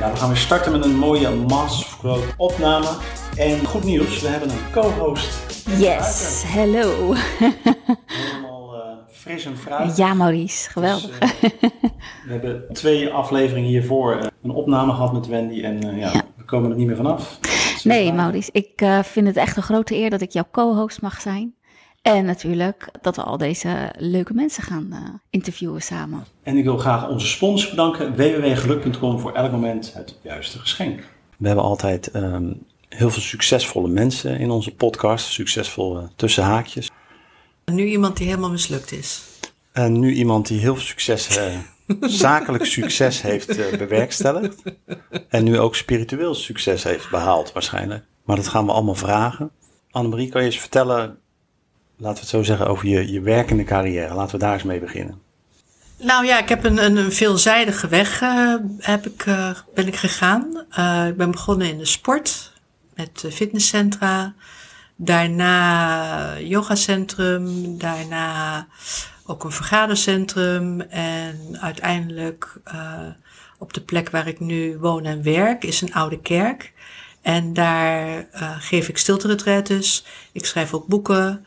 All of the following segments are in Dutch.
Ja, we gaan weer starten met een mooie of Growth opname. En goed nieuws, we hebben een co-host. Yes, hello. Helemaal uh, fris en fruit. Ja, Maurice, geweldig. Dus, uh, we hebben twee afleveringen hiervoor uh, een opname gehad met Wendy en ja, ja, we komen er niet meer vanaf. Nee, Maurice, ik vind het echt een grote eer dat ik jouw co-host mag zijn. En natuurlijk dat we al deze leuke mensen gaan uh, interviewen samen. En ik wil graag onze sponsor bedanken, www.geluk.com, voor elk moment het juiste geschenk. We hebben altijd um, heel veel succesvolle mensen in onze podcast, succesvolle tussenhaakjes. Nu iemand die helemaal mislukt is. En nu iemand die heel veel succes, uh, zakelijk succes heeft uh, bewerkstelligd. En nu ook spiritueel succes heeft behaald waarschijnlijk. Maar dat gaan we allemaal vragen. Annemarie, kan je eens vertellen laten we het zo zeggen, over je, je werkende carrière. Laten we daar eens mee beginnen. Nou ja, ik heb een, een, een veelzijdige weg uh, heb ik, uh, ben ik gegaan. Uh, ik ben begonnen in de sport met fitnesscentra. Daarna yogacentrum. Daarna ook een vergadercentrum. En uiteindelijk op de plek waar ik nu woon en werk is een oude kerk. En daar geef ik stilte Ik schrijf ook boeken.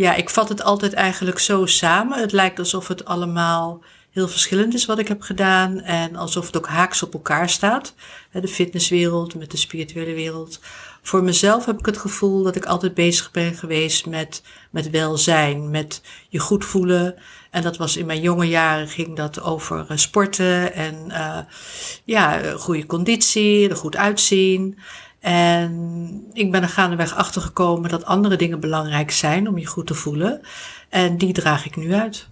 Ja, ik vat het altijd eigenlijk zo samen. Het lijkt alsof het allemaal heel verschillend is wat ik heb gedaan. En alsof het ook haaks op elkaar staat. De fitnesswereld met de spirituele wereld. Voor mezelf heb ik het gevoel dat ik altijd bezig ben geweest met, met welzijn, met je goed voelen. En dat was in mijn jonge jaren ging dat over eh, sporten en uh, ja, goede conditie, er goed uitzien. En ik ben er gaandeweg achter gekomen dat andere dingen belangrijk zijn om je goed te voelen. En die draag ik nu uit.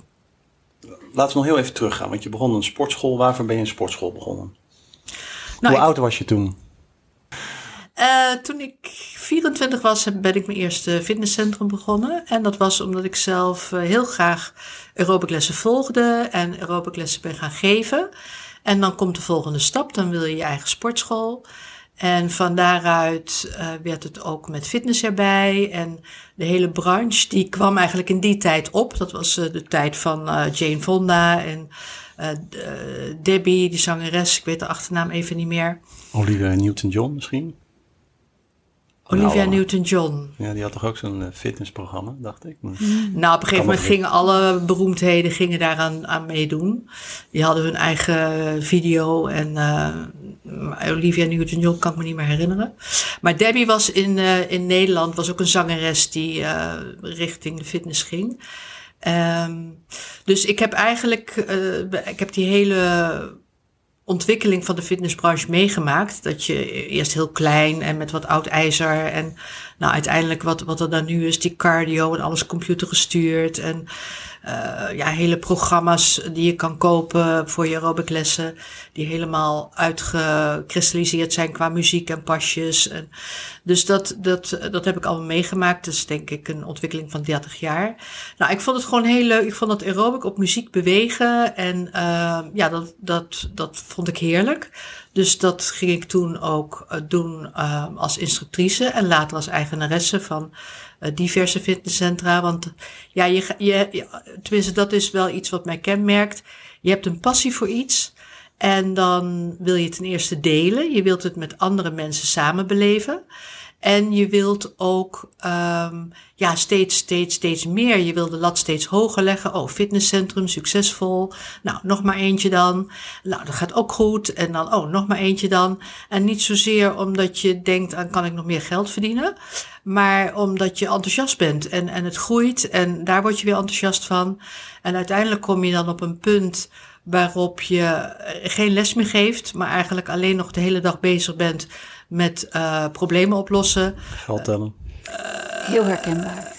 Laten we nog heel even teruggaan, want je begon een sportschool. Waarvoor ben je een sportschool begonnen? Nou, Hoe oud was je toen? Uh, toen ik 24 was, ben ik mijn eerste fitnesscentrum begonnen. En dat was omdat ik zelf uh, heel graag aerobiclessen volgde en aerobiclessen ben gaan geven. En dan komt de volgende stap, dan wil je je eigen sportschool. En van daaruit uh, werd het ook met fitness erbij. En de hele branche die kwam eigenlijk in die tijd op. Dat was uh, de tijd van uh, Jane Fonda en Debbie, die zangeres. Ik weet de achternaam even niet meer. Olivia Newton-John misschien? Olivia nou, Newton-John. Ja, die had toch ook zo'n fitnessprogramma, dacht ik. Maar nou, op een gegeven moment gingen alle beroemdheden gingen daaraan aan meedoen. Die hadden hun eigen video en uh, Olivia Newton-John kan ik me niet meer herinneren. Maar Debbie was in, uh, in Nederland, was ook een zangeres die uh, richting de fitness ging. Um, dus ik heb eigenlijk, ik heb die hele ontwikkeling van de fitnessbranche meegemaakt. Dat je eerst heel klein en met wat oud ijzer en nou uiteindelijk wat, wat er dan nu is, die cardio en alles computergestuurd en uh, ja, hele programma's die je kan kopen voor je aerobiclessen, die helemaal uitgekristalliseerd zijn qua muziek en pasjes. En dus dat, dat, dat heb ik allemaal meegemaakt. Dus denk ik een ontwikkeling van 30 jaar. Nou, ik vond het gewoon heel leuk. Ik vond dat aerobic op muziek bewegen en uh, ja, dat, dat, dat vond ik heerlijk. Dus dat ging ik toen ook uh, doen uh, als instructrice en later als eigenaresse van uh, diverse fitnesscentra. Want ja, je, je, tenminste, dat is wel iets wat mij kenmerkt. Je hebt een passie voor iets. En dan wil je ten eerste delen. Je wilt het met andere mensen samen beleven. En je wilt ook um, ja, steeds, steeds, steeds meer. Je wil de lat steeds hoger leggen. Oh, fitnesscentrum, succesvol. Nou, nog maar eentje dan. Nou, dat gaat ook goed. En dan, oh, nog maar eentje dan. En niet zozeer omdat je denkt aan kan ik nog meer geld verdienen. Maar omdat je enthousiast bent en, en het groeit. En daar word je weer enthousiast van. En uiteindelijk kom je dan op een punt waarop je geen les meer geeft. Maar eigenlijk alleen nog de hele dag bezig bent met uh, problemen oplossen. Geld tellen. Uh, Heel herkenbaar.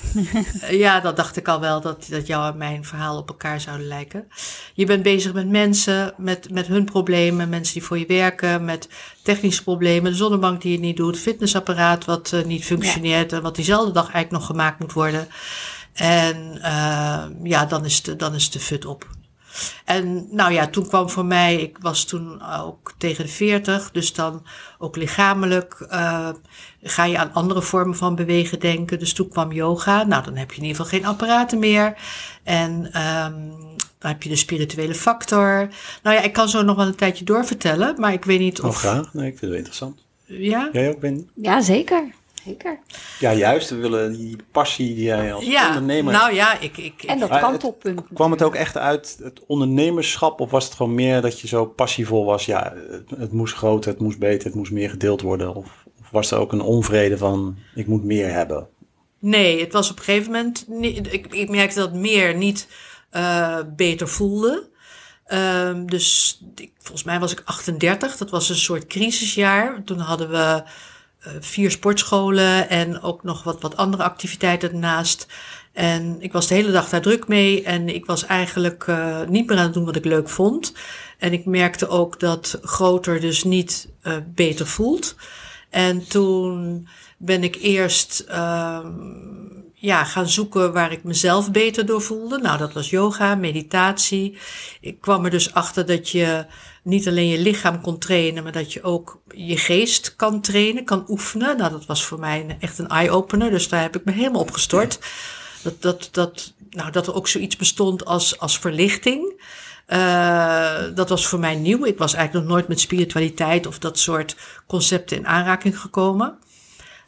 ja, dat dacht ik al wel, dat, dat jou en mijn verhaal op elkaar zouden lijken. Je bent bezig met mensen, met, met hun problemen, mensen die voor je werken, met technische problemen, de zonnebank die je niet doet, fitnessapparaat wat uh, niet functioneert ja. en wat diezelfde dag eigenlijk nog gemaakt moet worden. En uh, ja, dan is, de, dan is de fut op. En nou ja, toen kwam voor mij, ik was toen ook tegen de 40, dus dan ook lichamelijk uh, ga je aan andere vormen van bewegen denken. Dus toen kwam yoga. Nou, dan heb je in ieder geval geen apparaten meer. En um, Dan heb je de spirituele factor. Nou ja, ik kan zo nog wel een tijdje doorvertellen, maar ik weet niet Oh, of... graag. Nee, ik vind het wel interessant. Ja? Jij ook, Ben? Ja, zeker. Zeker. Ja, juist. We willen die passie die jij als Ja, ondernemer... nou ja, ik... ik, ik En dat het- kantelpunt. Kwam het ook echt uit het ondernemerschap of was het gewoon meer dat je zo passievol was? Ja, het, het moest groter, het moest beter, het moest meer gedeeld worden. Of, of was er ook een onvrede van, ik moet meer hebben? Nee, het was op een gegeven moment. Ik, ik merkte dat meer niet eh, beter voelde. Ehm, dus ik, volgens mij was ik 38. Dat was een soort crisisjaar. Toen hadden we vier sportscholen en ook nog wat, wat andere activiteiten ernaast. En ik was de hele dag daar druk mee. En ik was eigenlijk eh, niet meer aan het doen wat ik leuk vond. En ik merkte ook dat groter dus niet eh, beter voelt. En toen ben ik eerst ehm, ja, gaan zoeken waar ik mezelf beter door voelde. Nou, dat was yoga, meditatie. Ik kwam er dus achter dat je niet alleen je lichaam kon trainen, maar dat je ook je geest kan trainen, kan oefenen. Nou, dat was voor mij echt een eye-opener, dus daar heb ik me helemaal op gestort. Dat, dat, dat, nou, dat er ook zoiets bestond als, als verlichting. Eh, dat was voor mij nieuw. Ik was eigenlijk nog nooit met spiritualiteit of dat soort concepten in aanraking gekomen.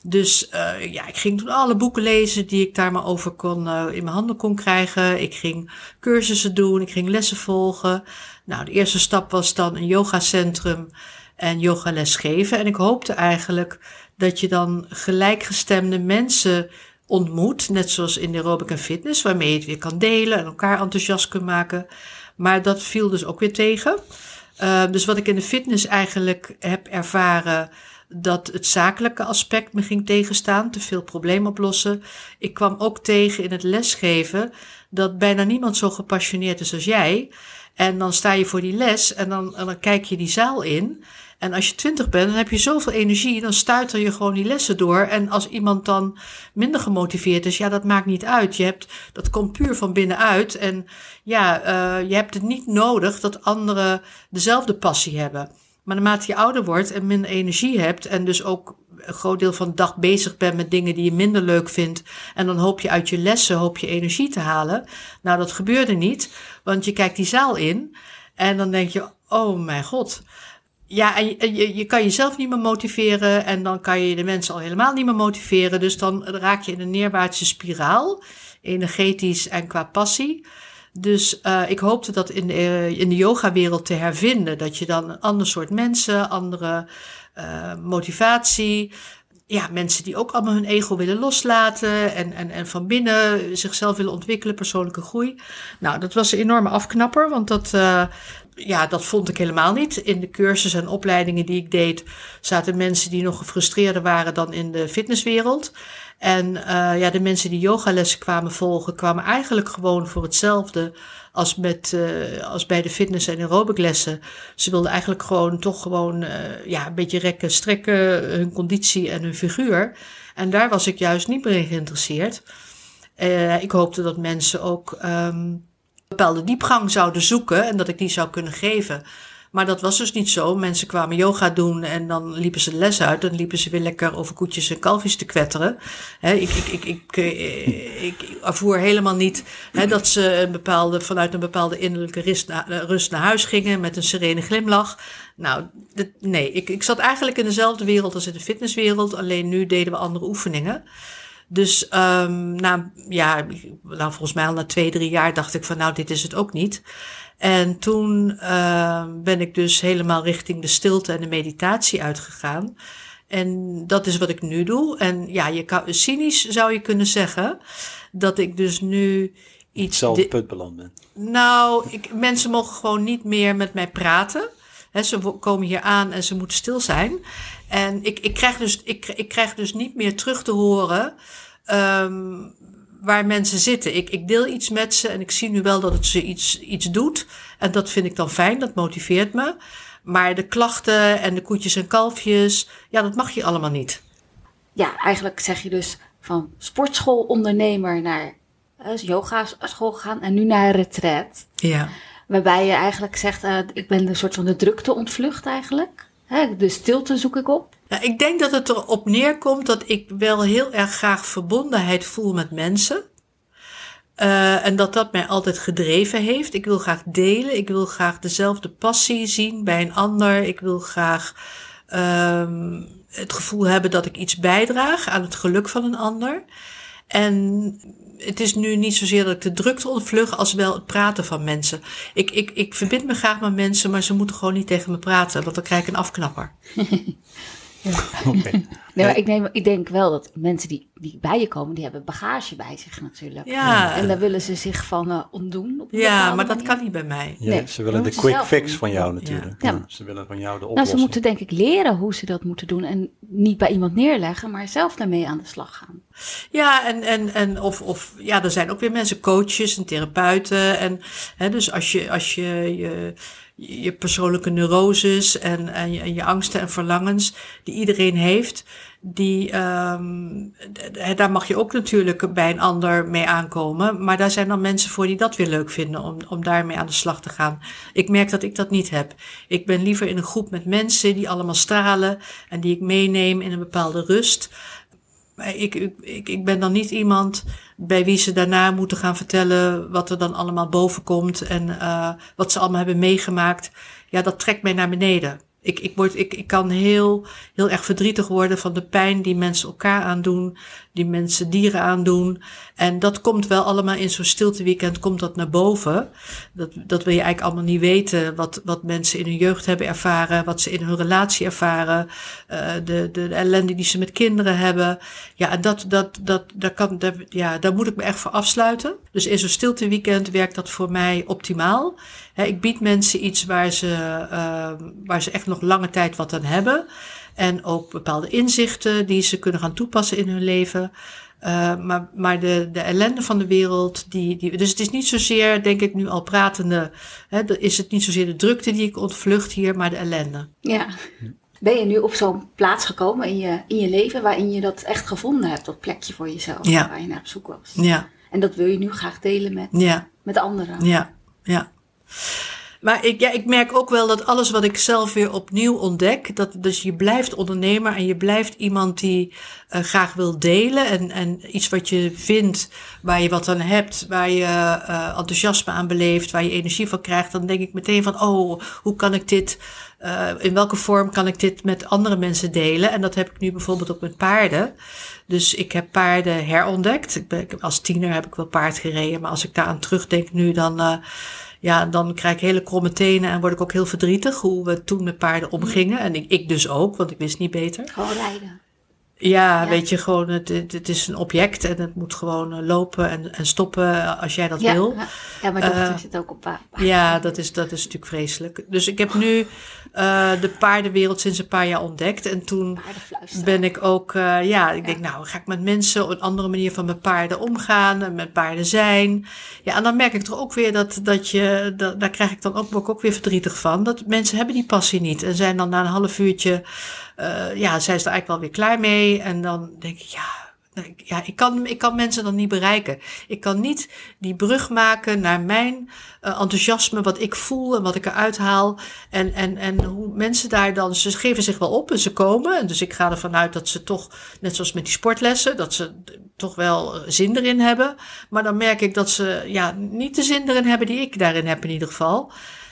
Dus eh, ja, ik ging toen alle boeken lezen die ik daar maar over kon, eh, in mijn handen kon krijgen. Ik ging cursussen doen, ik ging lessen volgen. Nou, de eerste stap was dan een yogacentrum en yogales geven. En ik hoopte eigenlijk dat je dan gelijkgestemde mensen ontmoet, net zoals in de aerobic en fitness, waarmee je het weer kan delen en elkaar enthousiast kunt maken. Maar dat viel dus ook weer tegen. Uh, dus wat ik in de fitness eigenlijk heb ervaren, dat het zakelijke aspect me ging tegenstaan, te veel problemen oplossen. Ik kwam ook tegen in het lesgeven dat bijna niemand zo gepassioneerd is als jij. En dan sta je voor die les en dan, en dan kijk je die zaal in. En als je twintig bent, dan heb je zoveel energie, dan stuiter je gewoon die lessen door. En als iemand dan minder gemotiveerd is, ja, dat maakt niet uit. Je hebt, dat komt puur van binnenuit. En ja, uh, je hebt het niet nodig dat anderen dezelfde passie hebben. Maar naarmate je ouder wordt en minder energie hebt en dus ook een groot deel van de dag bezig bent met dingen die je minder leuk vindt en dan hoop je uit je lessen hoop je energie te halen. Nou, dat gebeurde niet, want je kijkt die zaal in en dan denk je, oh mijn god. Ja, en je, je, je kan jezelf niet meer motiveren en dan kan je de mensen al helemaal niet meer motiveren. Dus dan raak je in een neerwaartse spiraal, energetisch en qua passie. Dus uh, ik hoopte dat in de, in de yoga-wereld te hervinden. Dat je dan een ander soort mensen, andere uh, motivatie. Ja, mensen die ook allemaal hun ego willen loslaten. En, en, en van binnen zichzelf willen ontwikkelen, persoonlijke groei. Nou, dat was een enorme afknapper, want dat. Ja, dat vond ik helemaal niet. In de cursussen en opleidingen die ik deed, zaten mensen die nog gefrustreerder waren dan in de fitnesswereld. En uh, ja, de mensen die yogalessen kwamen volgen, kwamen eigenlijk gewoon voor hetzelfde als, met, uh, als bij de fitness- en aerobiclessen. Ze wilden eigenlijk gewoon toch gewoon uh, ja, een beetje rekken, strekken, hun conditie en hun figuur. En daar was ik juist niet meer in geïnteresseerd. ik hoopte dat mensen ook um, bepaalde diepgang zouden zoeken en dat ik die zou kunnen geven. Maar dat was dus niet zo. Mensen kwamen yoga doen en dan liepen ze les uit. Dan liepen ze weer lekker over koetjes en kalfjes te kwetteren. Ik, ik, ik, ik, ik, ik helemaal niet dat ze een bepaalde, vanuit een bepaalde innerlijke rust naar, rust naar huis gingen met een serene glimlach. Nou, nee, ik, ik zat eigenlijk in dezelfde wereld als in de fitnesswereld. Alleen nu deden we andere oefeningen. Dus um, na, ja, nou, volgens mij al na twee, drie jaar dacht ik van nou, dit is het ook niet. En toen uh, ben ik dus helemaal richting de stilte en de meditatie uitgegaan. En dat is wat ik nu doe. En ja, je kan, cynisch zou je kunnen zeggen dat ik dus nu iets. Hetzelfde punt beland ben. Nou, ik, mensen mogen gewoon niet meer met mij praten. He, ze komen hier aan en ze moeten stil zijn. En ik, ik, krijg, dus, ik, ik krijg dus niet meer terug te horen. Um, waar mensen zitten. Ik, ik deel iets met ze en ik zie nu wel dat het ze iets, iets doet. En dat vind ik dan fijn, dat motiveert me. Maar de klachten en de koetjes en kalfjes, ja, dat mag je allemaal niet. Ja, eigenlijk zeg je dus van sportschoolondernemer naar uh, yoga school gegaan en nu naar een retreat. Ja. Waarbij je eigenlijk zegt, uh, ik ben een soort van de drukte ontvlucht eigenlijk. De stilte zoek ik op. Ik denk dat het erop neerkomt dat ik wel heel erg graag verbondenheid voel met mensen. Uh, en dat dat mij altijd gedreven heeft. Ik wil graag delen. Ik wil graag dezelfde passie zien bij een ander. Ik wil graag um, het gevoel hebben dat ik iets bijdraag aan het geluk van een ander. En het is nu niet zozeer dat ik de drukte ontvlug, als wel het praten van mensen. Ik, ik, ik verbind me graag met mensen, maar ze moeten gewoon niet tegen me praten, want dan krijg ik een afknapper. Ja. Okay. Nee, maar ik, neem, ik denk wel dat mensen die, die bij je komen, die hebben bagage bij zich natuurlijk. Ja. En daar willen ze zich van uh, ontdoen. Op ja, maar dat kan niet bij mij. Ja, nee, ze willen de quick fix van jou natuurlijk. Ja. Ze willen van jou de oplossing. Nou, ze moeten denk ik leren hoe ze dat moeten doen. En niet bij iemand neerleggen, maar zelf daarmee aan de slag gaan. Ja, en, en, en of, of ja, er zijn ook weer mensen, coaches en therapeuten. En hè, dus als je, als je, je je persoonlijke neuroses en, en, je, en je angsten en verlangens die iedereen heeft, die, um, daar mag je ook natuurlijk bij een ander mee aankomen. Maar daar zijn dan mensen voor die dat weer leuk vinden om, om daarmee aan de slag te gaan. Ik merk dat ik dat niet heb. Ik ben liever in een groep met mensen die allemaal stralen en die ik meeneem in een bepaalde rust. Ik, ik, ik ben dan niet iemand bij wie ze daarna moeten gaan vertellen wat er dan allemaal boven komt en uh, wat ze allemaal hebben meegemaakt. Ja, dat trekt mij naar beneden. Ik, ik, word, ik, ik kan heel, heel erg verdrietig worden van de pijn die mensen elkaar aandoen, die mensen dieren aandoen. En dat komt wel allemaal in zo'n stilteweekend, komt dat naar boven. Dat, dat wil je eigenlijk allemaal niet weten, wat, wat mensen in hun jeugd hebben ervaren, wat ze in hun relatie ervaren, uh, de, de, de, ellende die ze met kinderen hebben. Ja, en dat, dat, dat, daar, kan, ja, daar moet ik me echt voor afsluiten. Dus in zo'n stilteweekend werkt dat voor mij optimaal. He, ik bied mensen iets waar ze, uh, waar ze echt nog lange tijd wat aan hebben. En ook bepaalde inzichten die ze kunnen gaan toepassen in hun leven. Uh, maar maar de, de ellende van de wereld, die, die, dus het is niet zozeer, denk ik nu al pratende, hè, is het niet zozeer de drukte die ik ontvlucht hier, maar de ellende. Ja. Ben je nu op zo'n plaats gekomen in je, in je leven waarin je dat echt gevonden hebt, dat plekje voor jezelf, ja. waar je naar op zoek was? Ja. En dat wil je nu graag delen met, ja. met anderen? Ja, ja. Maar ik, ja, ik merk ook wel dat alles wat ik zelf weer opnieuw ontdek, dat dus je blijft ondernemer en je blijft iemand die uh, graag wil delen en, en iets wat je vindt, waar je wat aan hebt, waar je uh, enthousiasme aan beleeft, waar je energie van krijgt, dan denk ik meteen van, oh, hoe kan ik dit, uh, in welke vorm kan ik dit met andere mensen delen? En dat heb ik nu bijvoorbeeld ook met paarden. Dus ik heb paarden herontdekt. Ik als tiener heb ik wel paard gereden, maar als ik daar aan terugdenk nu, dan ja, dan krijg ik hele kromme tenen en word ik ook heel verdrietig hoe we toen met paarden omgingen. En ik, ik dus ook, want ik wist niet beter. Gewoon rijden. Ja, weet je, gewoon, het, het, is een object en het moet gewoon eh, lopen en, en stoppen als jij dat wil. Ja, maar dochter uh, zit ook op paard. Ja, dat is, dat is natuurlijk vreselijk. Dus ik heb nu uh, de paardenwereld sinds een paar jaar ontdekt. En toen ben ik ook, uh, ja, ik denk, nou, ga ik met mensen op een andere manier van met paarden omgaan en met paarden zijn. Ja, en dan merk ik toch ook weer dat, dat je, dat, daar krijg ik dan ook, ook weer verdrietig van. Dat mensen hebben die passie niet en zijn dan na een half uurtje uh, ja, zij is er eigenlijk wel weer klaar mee. En dan denk ik, ja, ja, ik kan, ik kan mensen dan niet bereiken. Ik kan niet die brug maken naar mijn uh, enthousiasme, wat ik voel en wat ik eruit haal. En, en, en hoe mensen daar dan, ze geven zich wel op en ze komen. En dus ik ga ervan uit dat ze toch, net zoals met die sportlessen, dat ze toch wel zin erin hebben. Maar dan merk ik dat ze ja, niet de zin erin hebben die ik daarin heb in ieder geval.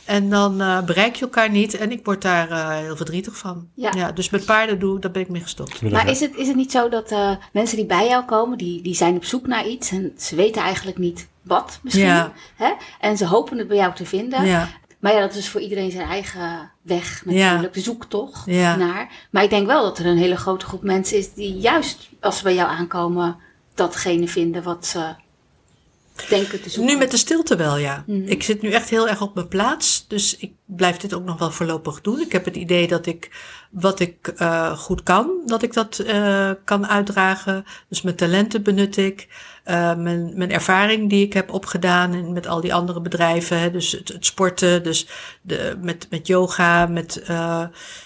En dan uh, bereik je elkaar niet. En ik word daar uh, heel verdrietig van. Ja. ja. dus met paarden doe, daar ben ik mee gestopt. Maar is het, is het niet zo dat uh, mensen die bij jou komen, die, die zijn op zoek naar iets en ze weten eigenlijk niet wat misschien. Ja. Hè? En ze hopen het bij jou te vinden. Ja. Maar ja, dat is voor iedereen zijn eigen weg natuurlijk, ja. zoektocht ja. naar. Maar ik denk wel dat er een hele grote groep mensen is die juist als ze bij jou aankomen, datgene vinden wat ze denken te zoeken. Nu met de stilte wel, ja. Mm. Ik zit nu echt heel erg op mijn plaats. Dus ik blijf dit ook nog wel voorlopig doen. Ik heb het idee dat ik wat ik uh, goed kan, dat ik dat uh, kan uitdragen. Dus mijn talenten benut ik. Uh, mijn, mijn ervaring die ik heb opgedaan en met al die andere bedrijven. Hè, dus het, het, sporten, dus de, met, met yoga, met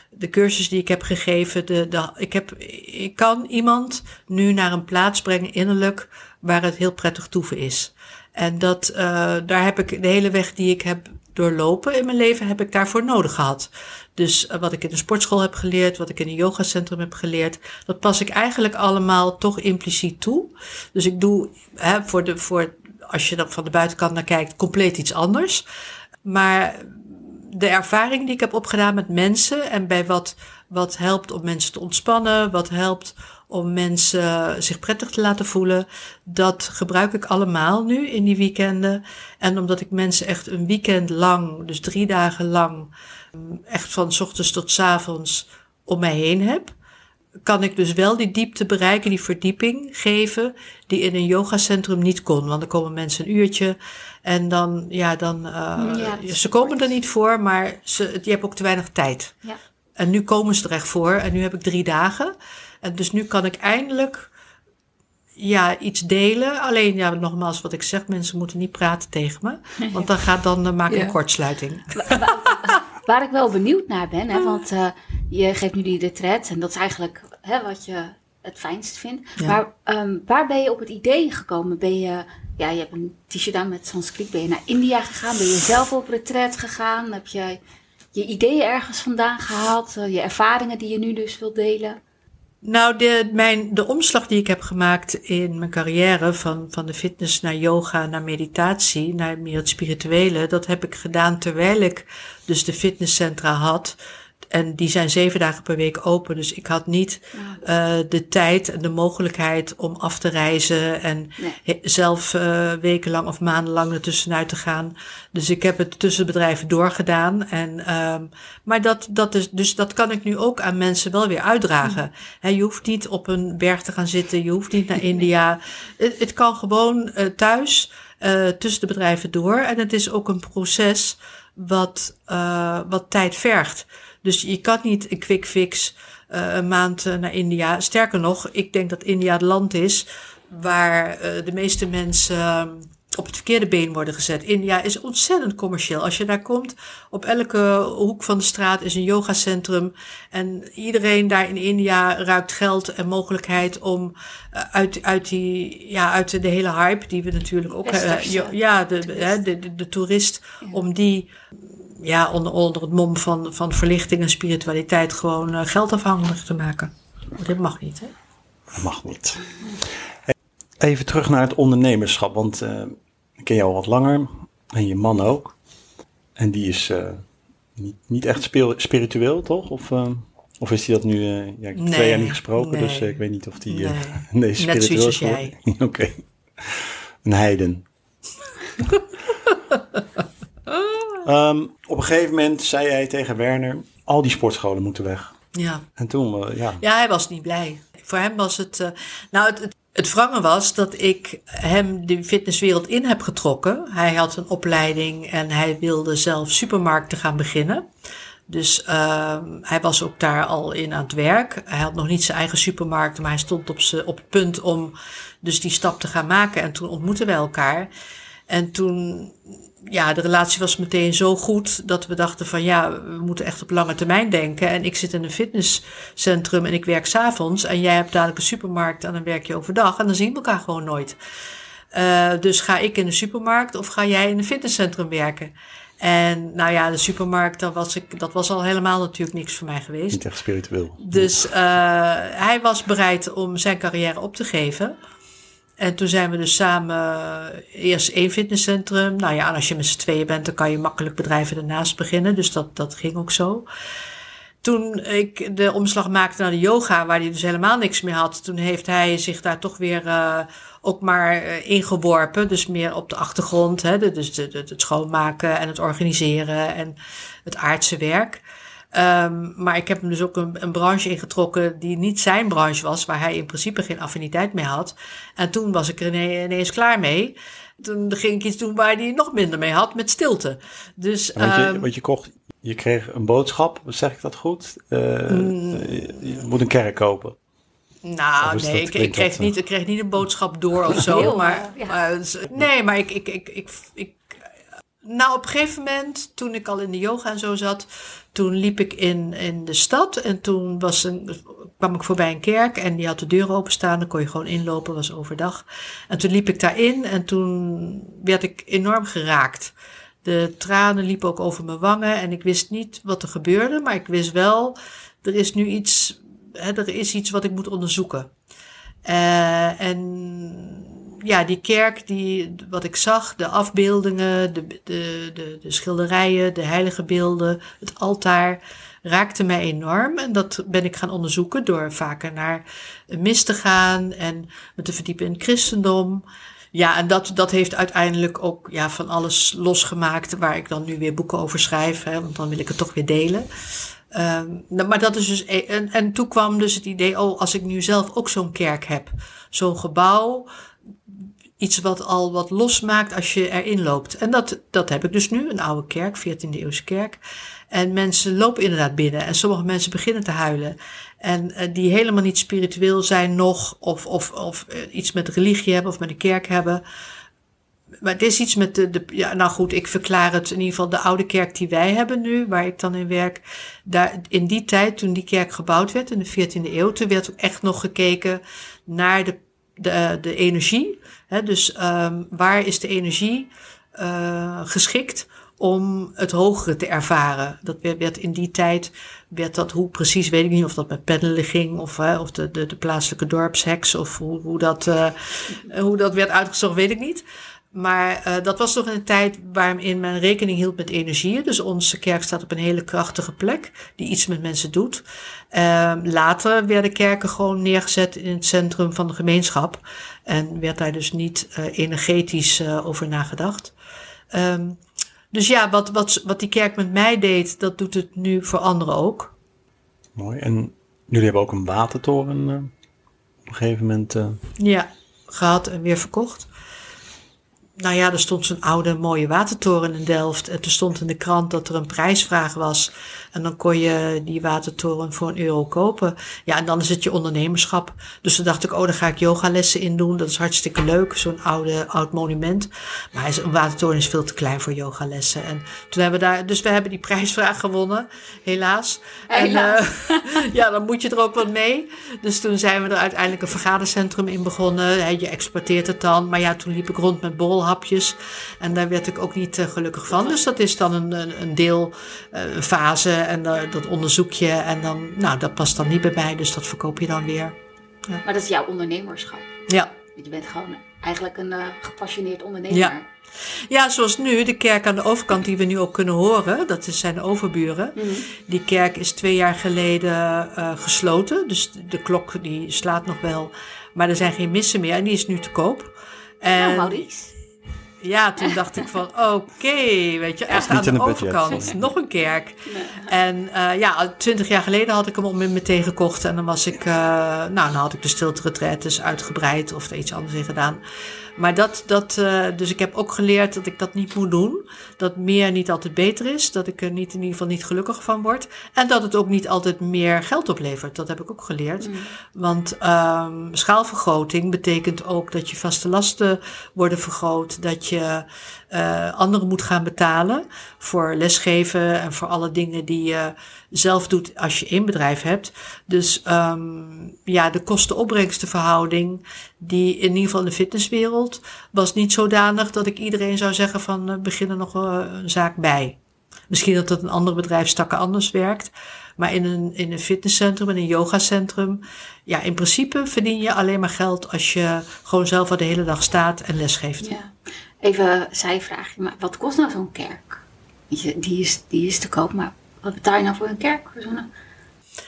de cursus die ik heb gegeven. De, de, ik, heb, ik kan iemand nu naar een plaats brengen innerlijk waar het heel prettig toeven is. En dat, uh, daar heb ik de hele weg die ik heb doorlopen in mijn leven, heb ik daarvoor nodig gehad. Dus uh, wat ik in de sportschool heb geleerd, wat ik in een yogacentrum heb geleerd, dat pas ik eigenlijk allemaal toch impliciet toe. Dus ik doe hè, voor de, voor als je er van de buitenkant naar kijkt, compleet iets anders. Maar de ervaring die ik heb opgedaan met mensen en bij wat, wat helpt om mensen te ontspannen, wat helpt om mensen zich prettig te laten voelen, dat gebruik ik allemaal nu in die weekenden. En omdat ik mensen echt een weekend lang, dus drie dagen lang, echt van s ochtends tot s avonds om mij heen heb, kan ik dus wel die diepte bereiken, die verdieping geven, die in een yogacentrum niet kon. Want dan komen mensen een uurtje en dan, ja, dan, uh, ja, ze komen er niet voor, maar ze, je hebt ook te weinig tijd. Ja. En nu komen ze er echt voor en nu heb ik drie dagen. En dus nu kan ik eindelijk ja, iets delen. Alleen, ja, nogmaals wat ik zeg, mensen moeten niet praten tegen me. Want dan, gaat, dan uh, maak ik een kortsluiting. Waar ik wel benieuwd naar ben, hè, want uh, je geeft nu die retret en dat is eigenlijk hè, wat je het fijnst vindt. Maar um, waar ben je op het idee gekomen? Ben je, ja, je hebt een t-shirt aan met Sanskriet. Ben je naar India gegaan? Ben je zelf op retret gegaan? Heb je je ideeën ergens vandaan gehaald? Uh, je ervaringen die je nu dus wilt delen? Nou, de, mijn, de omslag die ik heb gemaakt in mijn carrière, van, van de fitness naar yoga, naar meditatie, naar meer het spirituele, dat heb ik gedaan terwijl ik dus de fitnesscentra had. En die zijn zeven dagen per week open. Dus ik had niet uh, de tijd en de mogelijkheid om af te reizen en zelf uh, wekenlang of maandenlang ertussenuit te gaan. Dus ik heb het tussen bedrijven doorgedaan. En, um, maar dat, dat is, dus dat kan ik nu ook aan mensen wel weer uitdragen. He, je hoeft niet op een berg te gaan zitten, je hoeft niet naar India. Het, het kan gewoon uh, thuis, tussen de bedrijven door. En het is ook een proces wat, wat tijd vergt. Dus je kan niet een quick fix uh, een maand uh, naar India. Sterker nog, ik denk dat India het land is waar uh, de meeste mensen ehm, op het verkeerde been worden gezet. India is ontzettend commercieel. Als je daar komt, op elke hoek van de straat is een yogacentrum. En iedereen daar in India ruikt geld en mogelijkheid om uit, uit, die, ja, uit de hele hype, die we natuurlijk ook hebben. ja, de, de, de, de, toerist, om die ja, onder, onder het mom van, van verlichting en spiritualiteit gewoon uh, geld afhankelijk te maken. dit mag niet, hè? Dat mag niet. Even terug naar het ondernemerschap, want uh, ik ken jou al wat langer en je man ook. En die is uh, niet, niet echt spiritueel, toch? Of, of is hij dat nu? ja, ik heb twee jaar niet gesproken, dus ik weet niet of die. nee, nee spiritueel jij. Oké. Een heiden. Um, op een gegeven moment zei hij tegen Werner: al die sportscholen moeten weg. Ja. En toen, uh, ja. Ja, hij was niet blij. Voor hem was het. Uh, nou, het, het, het wrange was dat ik hem de fitnesswereld in heb getrokken. Hij had een opleiding en hij wilde zelf supermarkten gaan beginnen. Dus uh, hij was ook daar al in aan het werk. Hij had nog niet zijn eigen supermarkt, maar hij stond op, op het punt om dus die stap te gaan maken. En toen ontmoetten wij elkaar. En toen ja, de relatie was meteen zo goed dat we dachten van ja, we moeten echt op lange termijn denken. En ik zit in een fitnesscentrum en ik werk s'avonds. En jij hebt dadelijk een supermarkt en dan werk je overdag. En dan zien we elkaar gewoon nooit. Uh, dus ga ik in de supermarkt of ga jij in een fitnesscentrum werken? En nou ja, de supermarkt, dat was, ik, dat was al helemaal natuurlijk niks voor mij geweest. Niet echt spiritueel. Dus uh, hij was bereid om zijn carrière op te geven. En toen zijn we dus samen eh, eerst één fitnesscentrum. Nou ja, en als je met z'n tweeën bent, dan kan je makkelijk bedrijven ernaast beginnen. Dus dat, dat ging ook zo. Toen ik de omslag maakte naar de yoga, waar hij dus helemaal niks meer had, toen heeft hij zich daar toch weer uh, ook maar uh, ingeworpen. Dus meer op de achtergrond. Hè, dus het schoonmaken en het organiseren en het aardse werk. Um, maar ik heb hem dus ook een, een, branche ingetrokken die niet zijn branche was, waar hij in principe geen affiniteit mee had. En toen was ik er ineens klaar mee. Toen ging ik iets doen waar hij nog minder mee had, met stilte. Dus, want, je, um, want je kocht, je kreeg een boodschap, zeg ik dat goed? Uh, mm, je moet een kerk kopen. Nou, nee, ik, ik, kreeg niet, ik kreeg niet een boodschap door of zo. maar, ja. maar, nee, maar ik, ik, ik, ik, ik nou, op een gegeven moment, toen ik al in de yoga en zo zat, toen liep ik in, in de stad en toen was een, kwam ik voorbij een kerk en die had de deur openstaan. Dan kon je gewoon inlopen, was overdag. En toen liep ik daarin en toen werd ik enorm geraakt. De tranen liepen ook over mijn wangen en ik wist niet wat er gebeurde, maar ik wist wel, er is nu iets, hè, er is iets wat ik moet onderzoeken. Uh, en ja, die kerk, die, wat ik zag, de afbeeldingen, de, de, de, de schilderijen, de heilige beelden, het altaar, raakte mij enorm. En dat ben ik gaan onderzoeken door vaker naar mis te gaan en me te verdiepen in het christendom. Ja, en dat, dat heeft uiteindelijk ook ja, van alles losgemaakt waar ik dan nu weer boeken over schrijf. Hè, want dan wil ik het toch weer delen. Um, maar dat is dus. E- en, en toen kwam dus het idee: oh, als ik nu zelf ook zo'n kerk heb, zo'n gebouw, iets wat al wat losmaakt als je erin loopt. En dat, dat heb ik dus nu, een oude kerk, 14e eeuwse kerk. En mensen lopen inderdaad binnen en sommige mensen beginnen te huilen. En uh, die helemaal niet spiritueel zijn nog, of, of, of uh, iets met religie hebben of met een kerk hebben. Maar het is iets met de, de, ja, nou goed, ik verklaar het in ieder geval de oude kerk die wij hebben nu, waar ik dan in werk. Daar, in die tijd, toen die kerk gebouwd werd, in de 14e eeuw, toen werd ook echt nog gekeken naar de, de, de energie. Hè, dus um, waar is de energie uh, geschikt om het hogere te ervaren. Dat werd, in die tijd, werd dat hoe precies, weet ik niet of dat met pendelen ging of, hè, of de, de, de plaatselijke dorpsheks of hoe, hoe, dat, uh, hoe dat werd uitgezocht, weet ik niet. Maar uh, dat was nog een tijd waarin men rekening hield met energieën. Dus onze kerk staat op een hele krachtige plek die iets met mensen doet. Uh, later werden kerken gewoon neergezet in het centrum van de gemeenschap. En werd daar dus niet uh, energetisch uh, over nagedacht. Um, dus ja, wat, wat, wat die kerk met mij deed, dat doet het nu voor anderen ook. Mooi. En jullie hebben ook een watertoren op een gegeven moment. Ja, gehad en weer verkocht nou ja, er stond zo'n oude mooie watertoren in Delft. En er stond in de krant dat er een prijsvraag was. En dan kon je die watertoren voor een euro kopen. Ja, en dan is het je ondernemerschap. Dus toen dacht ik, oh, dan ga ik yogalessen in doen. Dat is hartstikke leuk, zo'n oude, oud monument. Maar een watertoren is veel te klein voor yogalessen. En toen hebben we daar, dus we hebben die prijsvraag gewonnen, helaas. helaas. En uh, ja, dan moet je er ook wat mee. Dus toen zijn we er uiteindelijk een vergadercentrum in begonnen. Je exporteert het dan. Maar ja, toen liep ik rond met borrelhapjes. En daar werd ik ook niet uh, gelukkig van. Dus dat is dan een, een, deel, een fase en uh, dat onderzoek je. En dan, nou, dat past dan niet bij mij, dus dat verkoop je dan weer. Ja. Maar dat is jouw ondernemerschap. Ja. Je bent gewoon eigenlijk een gepassioneerd ondernemer. Ja. Ja, zoals nu, de kerk aan de overkant die we nu ook kunnen horen, dat zijn de overburen. Mm -hmm. Die kerk is twee jaar geleden uh, gesloten, dus de klok die slaat nog wel, maar er zijn geen missen meer en die is nu te koop. En, nou, Maurice ja, toen dacht ik van oké, okay, weet je, echt aan de overkant, nog een kerk. Nee. En uh, ja, twintig jaar geleden had ik hem om me meteen gekocht en dan was ik, uh, nou dan had ik de stilte dus uitgebreid of er iets anders in gedaan. Maar dat, dat uh, dus ik heb ook geleerd dat ik dat niet moet doen. Dat meer niet altijd beter is. Dat ik er niet, in ieder geval niet gelukkig van word. En dat het ook niet altijd meer geld oplevert. Dat heb ik ook geleerd. Mm. Want um, schaalvergroting betekent ook dat je vaste lasten worden vergroot. Dat je uh, anderen moet gaan betalen voor lesgeven en voor alle dingen die je zelf doet als je één bedrijf hebt. Dus um, ja, de kosten-opbrengstenverhouding, die in ieder geval in de fitnesswereld, was niet zodanig dat ik iedereen zou zeggen van uh, begin er nog uh, een zaak bij. Misschien dat het een ander bedrijfstakken anders werkt. Maar in een, in een fitnesscentrum, in een yogacentrum, ja, in principe verdien je alleen maar geld als je gewoon zelf al de hele dag staat en lesgeeft. Ja. Even zijvraagje, maar wat kost nou zo'n kerk? Die is, die is te koop, maar wat betaal je nou voor een kerk?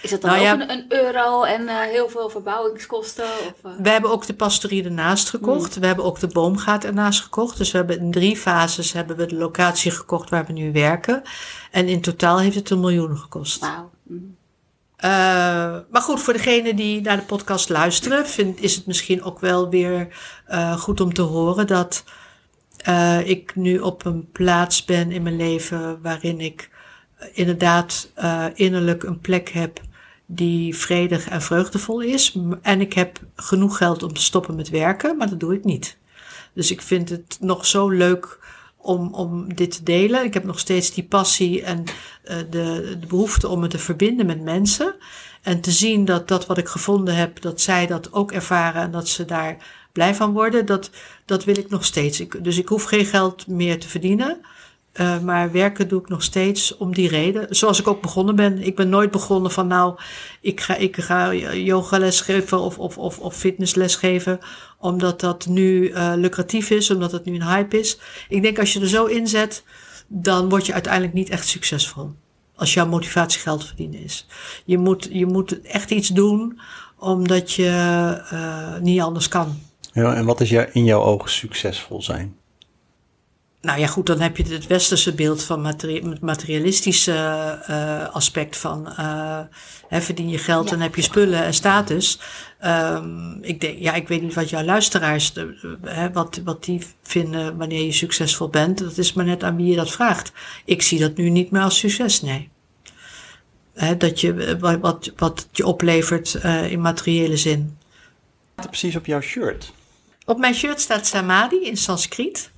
Is dat dan nou, ook ja, een, euro en uh, heel veel verbouwingskosten? Of, uh? We hebben ook de pastorie ernaast gekocht. Mm. We hebben ook de boomgaat ernaast gekocht. Dus we hebben in drie fases hebben we de locatie gekocht waar we nu werken. En in totaal heeft het een miljoen gekost. Wauw. Mm. Uh, maar goed, voor degene die naar de podcast luisteren, vind, is het misschien ook wel weer goed om te horen dat ik nu op een plaats ben in mijn leven waarin ik inderdaad uh, innerlijk een plek heb die vredig en vreugdevol is. En ik heb genoeg geld om te stoppen met werken, maar dat doe ik niet. Dus ik vind het nog zo leuk om, om dit te delen. Ik heb nog steeds die passie en uh, de, de behoefte om me te verbinden met mensen. En te zien dat dat wat ik gevonden heb, dat zij dat ook ervaren en dat ze daar blij van worden, dat, dat wil ik nog steeds. Dus ik hoef geen geld meer te verdienen. Uh, maar werken doe ik nog steeds om die reden. Zoals ik ook begonnen ben. Ik ben nooit begonnen van nou, ik ga, ik ga yogales geven of, of, of, of fitnessles geven. Omdat dat nu uh, lucratief is, omdat het nu een hype is. Ik denk als je er zo inzet, dan word je uiteindelijk niet echt succesvol. Als jouw motivatie geld verdienen is. Je moet, je moet echt iets doen omdat je uh, niet anders kan. Ja, en wat is in jouw ogen succesvol zijn? Nou ja, goed, dan heb je het westerse beeld van het materialistische uh, aspect van uh, hè, verdien je geld en heb je spullen en status. Um, ik denk, ja, ik weet niet wat jouw luisteraars, hè, wat, wat die vinden wanneer je succesvol bent. Dat is maar net aan wie je dat vraagt. Ik zie dat nu niet meer als succes, nee. Hè, dat je, wat, wat je oplevert uh, in materiële zin. Wat precies op jouw shirt? Op mijn shirt staat Samadhi in Sanskriet.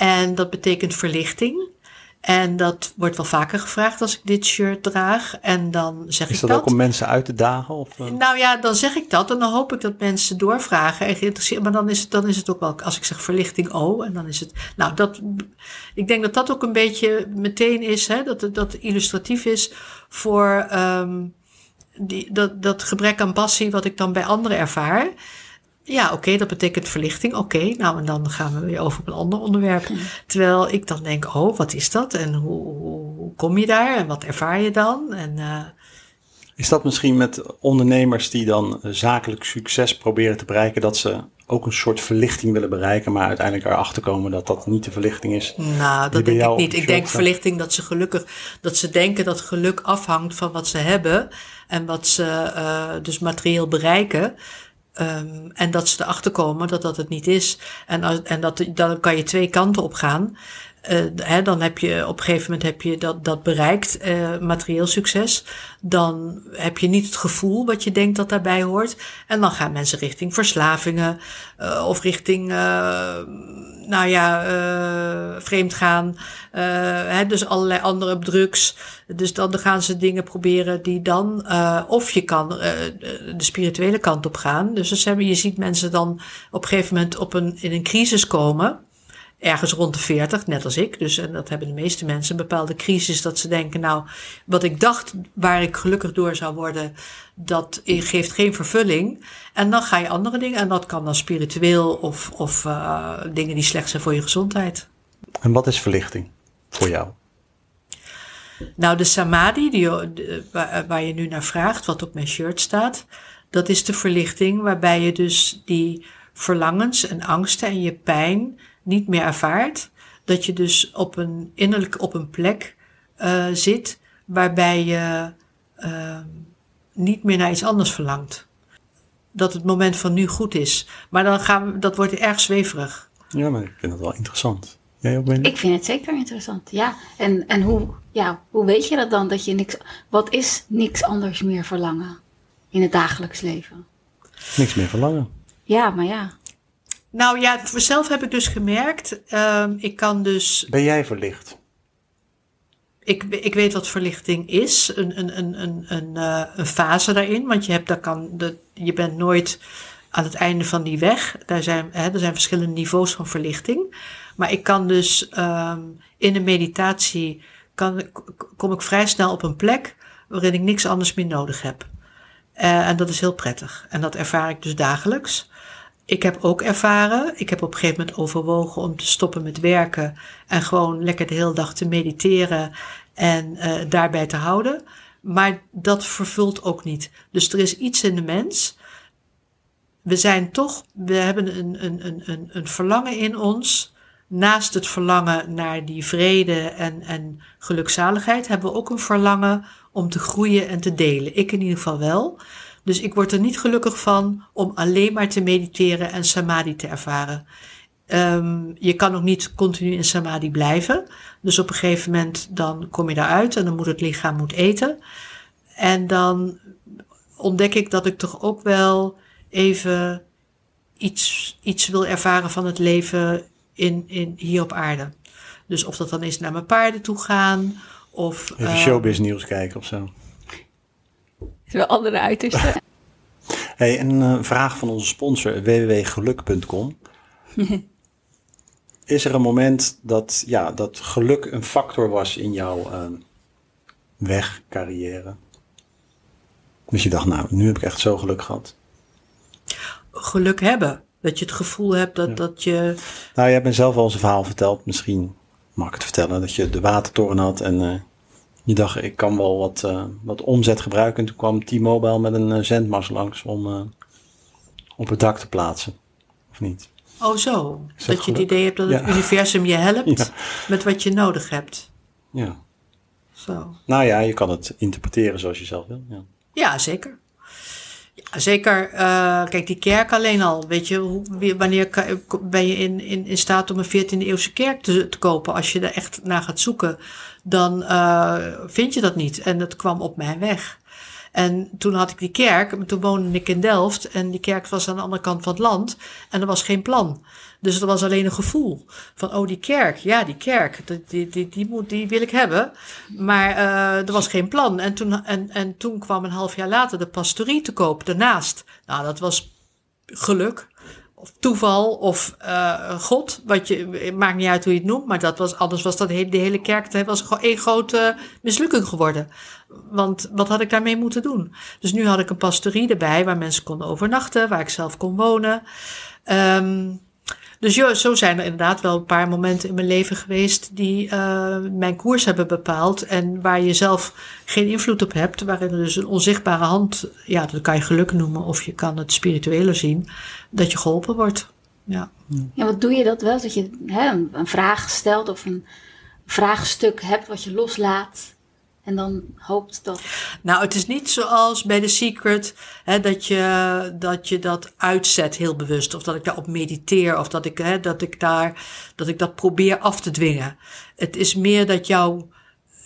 En dat betekent verlichting. En dat wordt wel vaker gevraagd als ik dit shirt draag. En dan zeg Is ik dat. dat ook om mensen uit te dagen? Of, uh... Nou ja, dan zeg ik dat. En dan hoop ik dat mensen doorvragen en geïnteresseerd. Maar dan is, het, dan is het ook wel, als ik zeg verlichting, oh. En dan is het. Nou, dat, ik denk dat dat ook een beetje meteen is. Hè, dat, dat illustratief is voor um, die, dat, dat gebrek aan passie wat ik dan bij anderen ervaar. Ja, oké, dat betekent verlichting. Oké, nou en dan gaan we weer over op een ander onderwerp. Terwijl ik dan denk, oh, wat is dat? En hoe, hoe, hoe kom je daar? En wat ervaar je dan? En, uh... Is dat misschien met ondernemers die dan zakelijk succes proberen te bereiken, dat ze ook een soort verlichting willen bereiken, maar uiteindelijk erachter komen dat dat niet de verlichting is? Nou, dat denk ik niet. Ik denk verlichting dat ze gelukkig, dat ze denken dat geluk afhangt van wat ze hebben en wat ze uh, dus materieel bereiken. Um, en dat ze erachter komen dat dat het niet is. En, en dat, dan kan je twee kanten op gaan. Uh, dan heb je op een gegeven moment heb je dat, dat bereikt, uh, materieel succes. Dan heb je niet het gevoel wat je denkt dat daarbij hoort. En dan gaan mensen richting verslavingen uh, of richting, nou ja, vreemd gaan. Hè, dus allerlei andere drugs. Dus dan gaan ze dingen proberen die dan, of je kan de spirituele kant op gaan. Dus, dus je ziet mensen dan op een gegeven moment op een, in een crisis komen ergens rond de 40, net als ik. Dus en dat hebben de meeste mensen, een bepaalde crisis dat ze denken, nou, wat ik dacht waar ik gelukkig door zou worden, dat geeft geen vervulling. En dan ga je andere dingen, en dat kan dan spiritueel of, of uh, dingen die slecht zijn voor je gezondheid. En wat is verlichting voor jou? Nou, de samadhi, die, waar, waar je nu naar vraagt, wat op mijn shirt staat, dat is de verlichting waarbij je dus die verlangens en angsten en je pijn niet meer ervaart. Dat je dus op een innerlijk op een plek uh, zit waarbij je uh, niet meer naar iets anders verlangt. Dat het moment van nu goed is. Maar dan gaan we, dat wordt erg zweverig. Ja, maar ik vind het wel interessant. Jij ook, Ik vind het zeker interessant, ja. En, en hoe, ja, hoe weet je dat dan? Dat je niks, wat is niks anders meer verlangen in het dagelijks leven? Niks meer verlangen. Ja, maar ja. Nou ja, zelf heb ik dus gemerkt, uh, ik kan dus... Ben jij verlicht? Ik, ik weet wat verlichting is, een, een, een, een, een, uh, een fase daarin, want je, hebt, daar kan de, je bent nooit aan het einde van die weg. Daar zijn, hè, er zijn verschillende niveaus van verlichting. Maar ik kan dus um, in de meditatie, kan, kom ik vrij snel op een plek waarin ik niks anders meer nodig heb. Uh, en dat is heel prettig. En dat ervaar ik dus dagelijks. Ik heb ook ervaren, ik heb op een gegeven moment overwogen om te stoppen met werken en gewoon lekker de hele dag te mediteren en uh, daarbij te houden. Maar dat vervult ook niet. Dus er is iets in de mens. We zijn toch, we hebben een, een, een, een verlangen in ons. Naast het verlangen naar die vrede en, en gelukzaligheid hebben we ook een verlangen om te groeien en te delen. Ik in ieder geval wel. Dus ik word er niet gelukkig van om alleen maar te mediteren en samadhi te ervaren. Um, je kan ook niet continu in samadhi blijven. Dus op een gegeven moment dan kom je daaruit en dan moet het lichaam moet eten. En dan ontdek ik dat ik toch ook wel even iets, iets wil ervaren van het leven in, in, hier op aarde. Dus of dat dan is naar mijn paarden toe gaan. Of, even uh, showbiz nieuws kijken of zo is wel andere uitersten. Hey, een uh, vraag van onze sponsor www.geluk.com. is er een moment dat, ja, dat geluk een factor was in jouw uh, weg, carrière? Dus je dacht, nou, nu heb ik echt zo geluk gehad. Geluk hebben. Dat je het gevoel hebt dat, dat je. Nou, je hebt me zelf al zijn verhaal verteld. Misschien mag ik het vertellen. Dat je de watertoren had en uh, je dacht, ik kan wel wat, uh, wat omzet gebruiken. En toen kwam T-Mobile met een uh, zendmast langs om op het dak te plaatsen. Of niet? Oh zo, dat, dat je het idee hebt dat het universum je helpt met wat je nodig hebt. Ja. Zo. Nou ja, je kan het interpreteren zoals je zelf wil. Ja, ja zeker. Ja, zeker. Uh, kijk, die kerk alleen al. Weet je, hoe, wanneer ben je in, in, in staat om een 14e eeuwse kerk te, te kopen? Als je er echt naar gaat zoeken, dan uh, vind je dat niet. En dat kwam op mijn weg. En toen had ik die kerk, toen woonde ik in Delft en die kerk was aan de andere kant van het land en er was geen plan. Dus er was alleen een gevoel van, oh die kerk, ja die kerk, die, die, die, moet, die wil ik hebben. Maar uh, er was geen plan. En toen, en, en toen kwam een half jaar later de pastorie te koop daarnaast. Nou, dat was geluk of toeval of uh, God. Wat je, maakt niet uit hoe je het noemt, maar dat was, anders was dat de hele, kerk het was gewoon één grote mislukking geworden. Want wat had ik daarmee moeten doen? Dus nu had ik een pastorie erbij waar mensen konden overnachten, waar ik zelf kon wonen. Um, dus jo, zo zijn er inderdaad wel een paar momenten in mijn leven geweest die uh, mijn koers hebben bepaald. En waar je zelf geen invloed op hebt. Waarin er dus een onzichtbare hand, ja, dat kan je geluk noemen. Of je kan het spirituele zien. Dat je geholpen wordt. Ja, ja wat doe je dat wel? Dat je hè, een vraag stelt of een vraagstuk hebt wat je loslaat. En dan hoopt dat. Nou, het is niet zoals bij The Secret hè, dat, je, dat je dat uitzet heel bewust. Of dat ik daarop mediteer. Of dat ik, hè, dat ik daar dat ik dat probeer af te dwingen. Het is meer dat jou.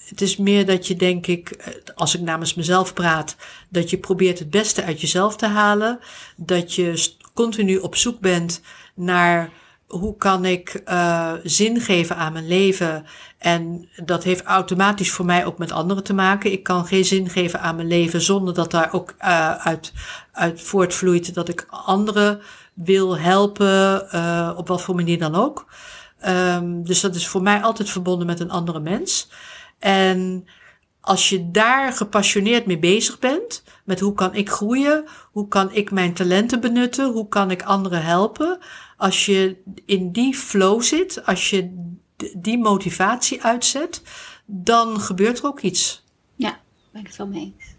Het is meer dat je, denk ik, als ik namens mezelf praat, dat je probeert het beste uit jezelf te halen. Dat je continu op zoek bent naar hoe kan ik uh, zin geven aan mijn leven? En dat heeft automatisch voor mij ook met anderen te maken. Ik kan geen zin geven aan mijn leven zonder dat daar ook uh, uit, uit voortvloeit dat ik anderen wil helpen, uh, op wat voor manier dan ook. Um, dus dat is voor mij altijd verbonden met een andere mens. En als je daar gepassioneerd mee bezig bent, met hoe kan ik groeien, hoe kan ik mijn talenten benutten, hoe kan ik anderen helpen, als je in die flow zit, als je die motivatie uitzet, dan gebeurt er ook iets. Ja, ben ik het wel mee eens.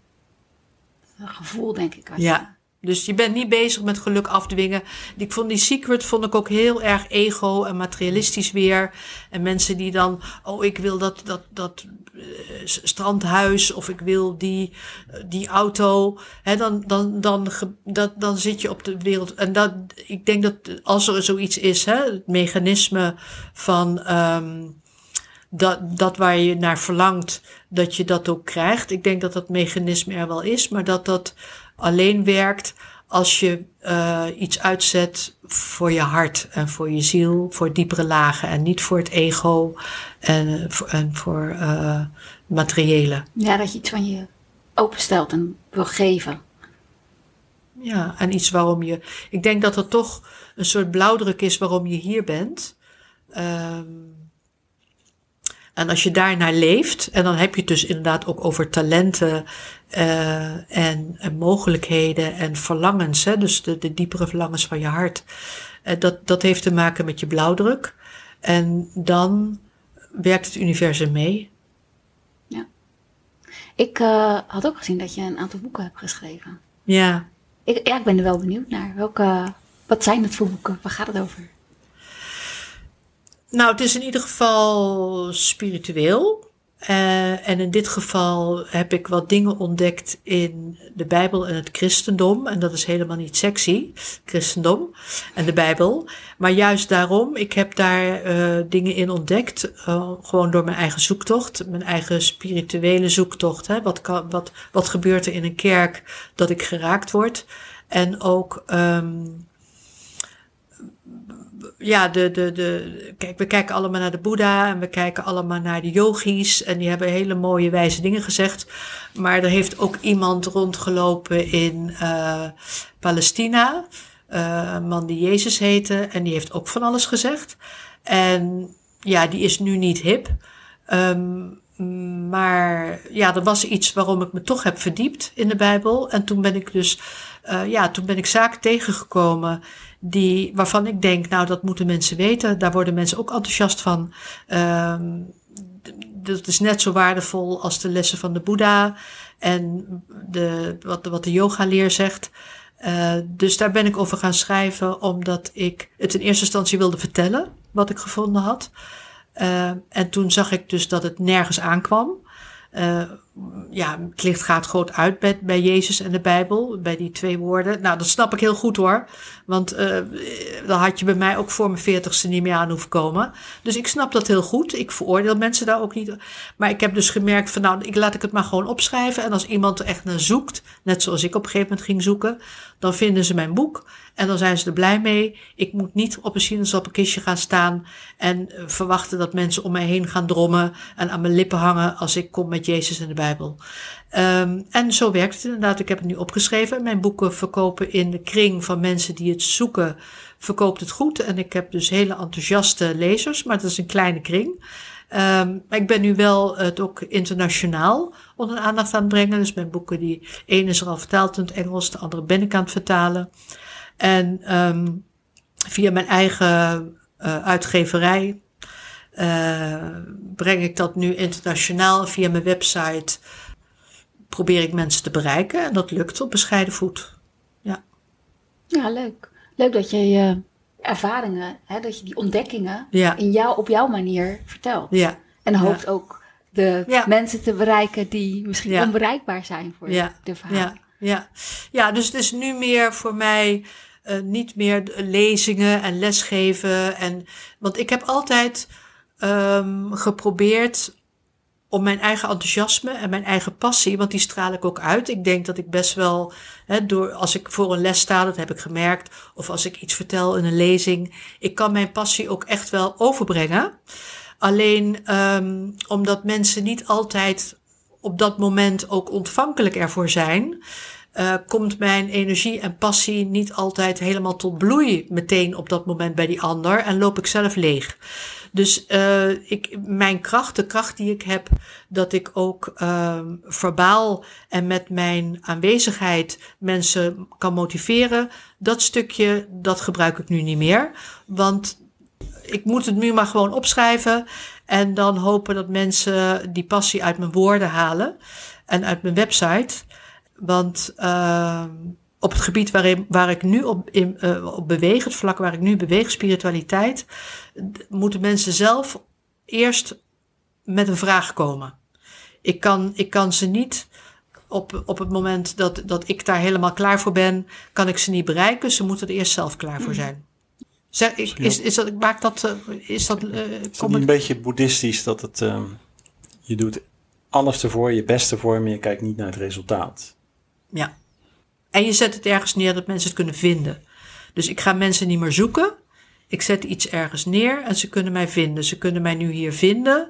Een gevoel, denk ik. Ja. Dus je bent niet bezig met geluk afdwingen. Ik vond die secret vond ik ook heel erg ego en materialistisch weer. En mensen die dan, oh, ik wil dat, dat, dat uh, strandhuis of ik wil die, uh, die auto. Dan, dan, dan, dat, dan zit je op de wereld. En dat, ik denk dat als er zoiets is, hè, het mechanisme van. Um, dat, dat waar je naar verlangt, dat je dat ook krijgt. Ik denk dat dat mechanisme er wel is, maar dat dat alleen werkt als je uh, iets uitzet voor je hart en voor je ziel, voor diepere lagen en niet voor het ego en, en voor uh, materiële. Ja, dat je iets van je openstelt en wil geven. Ja, en iets waarom je. Ik denk dat er toch een soort blauwdruk is waarom je hier bent. Um, en als je daarnaar leeft, en dan heb je het dus inderdaad ook over talenten uh, en, en, mogelijkheden en verlangens, hè, dus de, de diepere verlangens van je hart. Uh, dat, dat heeft te maken met je blauwdruk. En dan werkt het universum mee. Ja. Ik uh, had ook gezien dat je een aantal boeken hebt geschreven. Ja. Ik, ja, ik ben er wel benieuwd naar. Welke, wat zijn het voor boeken? Waar gaat het over? Nou, het is in ieder geval spiritueel. Uh, en in dit geval heb ik wat dingen ontdekt in de Bijbel en het christendom. En dat is helemaal niet sexy, christendom en de Bijbel. Maar juist daarom, ik heb daar uh, dingen in ontdekt. Uh, gewoon door mijn eigen zoektocht, mijn eigen spirituele zoektocht. Hè. Wat, wat, wat gebeurt er in een kerk dat ik geraakt word? En ook um, ja, de, de, de, kijk, we kijken allemaal naar de Boeddha en we kijken allemaal naar de yogis. En die hebben hele mooie wijze dingen gezegd. Maar er heeft ook iemand rondgelopen in uh, Palestina. Uh, een man die Jezus heette. En die heeft ook van alles gezegd. En ja, die is nu niet hip. Um, maar ja, er was iets waarom ik me toch heb verdiept in de Bijbel. En toen ben ik dus, uh, ja, toen ben ik zaken tegengekomen die, waarvan ik denk, nou, dat moeten mensen weten. Daar worden mensen ook enthousiast van. Um, dat is net zo waardevol als de lessen van de Boeddha en de, wat, wat de yoga-leer zegt. Uh, dus daar ben ik over gaan schrijven, omdat ik het in eerste instantie wilde vertellen wat ik gevonden had. Uh, en toen zag ik dus dat het nergens aankwam. Uh, ja, het licht gaat groot uit bij, bij Jezus en de Bijbel, bij die twee woorden. Nou, dat snap ik heel goed hoor. Want uh, dan had je bij mij ook voor mijn veertigste niet meer aan hoeven komen. Dus ik snap dat heel goed. Ik veroordeel mensen daar ook niet. Maar ik heb dus gemerkt van nou, ik laat ik het maar gewoon opschrijven. En als iemand er echt naar zoekt, net zoals ik op een gegeven moment ging zoeken, dan vinden ze mijn boek. En dan zijn ze er blij mee. Ik moet niet op een sinaasappelkistje gaan staan en uh, verwachten dat mensen om mij heen gaan drommen en aan mijn lippen hangen als ik kom met Jezus en de Bijbel. Um, en zo werkt het inderdaad. Ik heb het nu opgeschreven. Mijn boeken verkopen in de kring van mensen die het zoeken, verkoopt het goed. En ik heb dus hele enthousiaste lezers, maar dat is een kleine kring. Maar ik ben nu wel het ook internationaal onder aandacht aan het brengen. Dus mijn boeken, die ene is er al vertaald in het Engels, de andere ben ik aan het vertalen. En um, via mijn eigen uh, uitgeverij breng ik dat nu internationaal via mijn website. Probeer ik mensen te bereiken en dat lukt op bescheiden voet. Ja, ja leuk. Leuk dat je je ervaringen, hè, dat je die ontdekkingen ja. in jou, op jouw manier vertelt. Ja. En hoopt ja. ook de ja. mensen te bereiken die misschien onbereikbaar zijn voor de verhalen. Ja. Ja. ja, dus het is nu meer voor mij uh, niet meer lezingen en lesgeven. En, want ik heb altijd um, geprobeerd om mijn eigen enthousiasme en mijn eigen passie, want die straal ik ook uit. Ik denk dat ik best wel, door, als ik voor een les sta, dat heb ik gemerkt, of als ik iets vertel in een lezing, ik kan mijn passie ook echt wel overbrengen. Alleen um, omdat mensen niet altijd op dat moment ook ontvankelijk ervoor zijn, uh, komt mijn energie en passie niet altijd helemaal tot bloei meteen op dat moment bij die ander en loop ik zelf leeg. Dus uh, ik, mijn kracht, de kracht die ik heb, dat ik ook uh, verbaal en met mijn aanwezigheid mensen kan motiveren, dat stukje, dat gebruik ik nu niet meer. Want ik moet het nu maar gewoon opschrijven en dan hopen dat mensen die passie uit mijn woorden halen en uit mijn website. Want uh, op het gebied waarin, waar ik nu op, in, uh, op beweeg, het vlak waar ik nu beweeg, spiritualiteit, moeten mensen zelf eerst met een vraag komen. Ik kan, ik kan ze niet op, op het moment dat, dat ik daar helemaal klaar voor ben, kan ik ze niet bereiken. Ze moeten er eerst zelf klaar voor zijn. Zeg, is, is, is dat, maakt dat, uh, is dat, uh, is een beetje boeddhistisch dat het, uh, je doet alles ervoor, je beste voor, maar je kijkt niet naar het resultaat. Ja. En je zet het ergens neer dat mensen het kunnen vinden. Dus ik ga mensen niet meer zoeken. Ik zet iets ergens neer en ze kunnen mij vinden. Ze kunnen mij nu hier vinden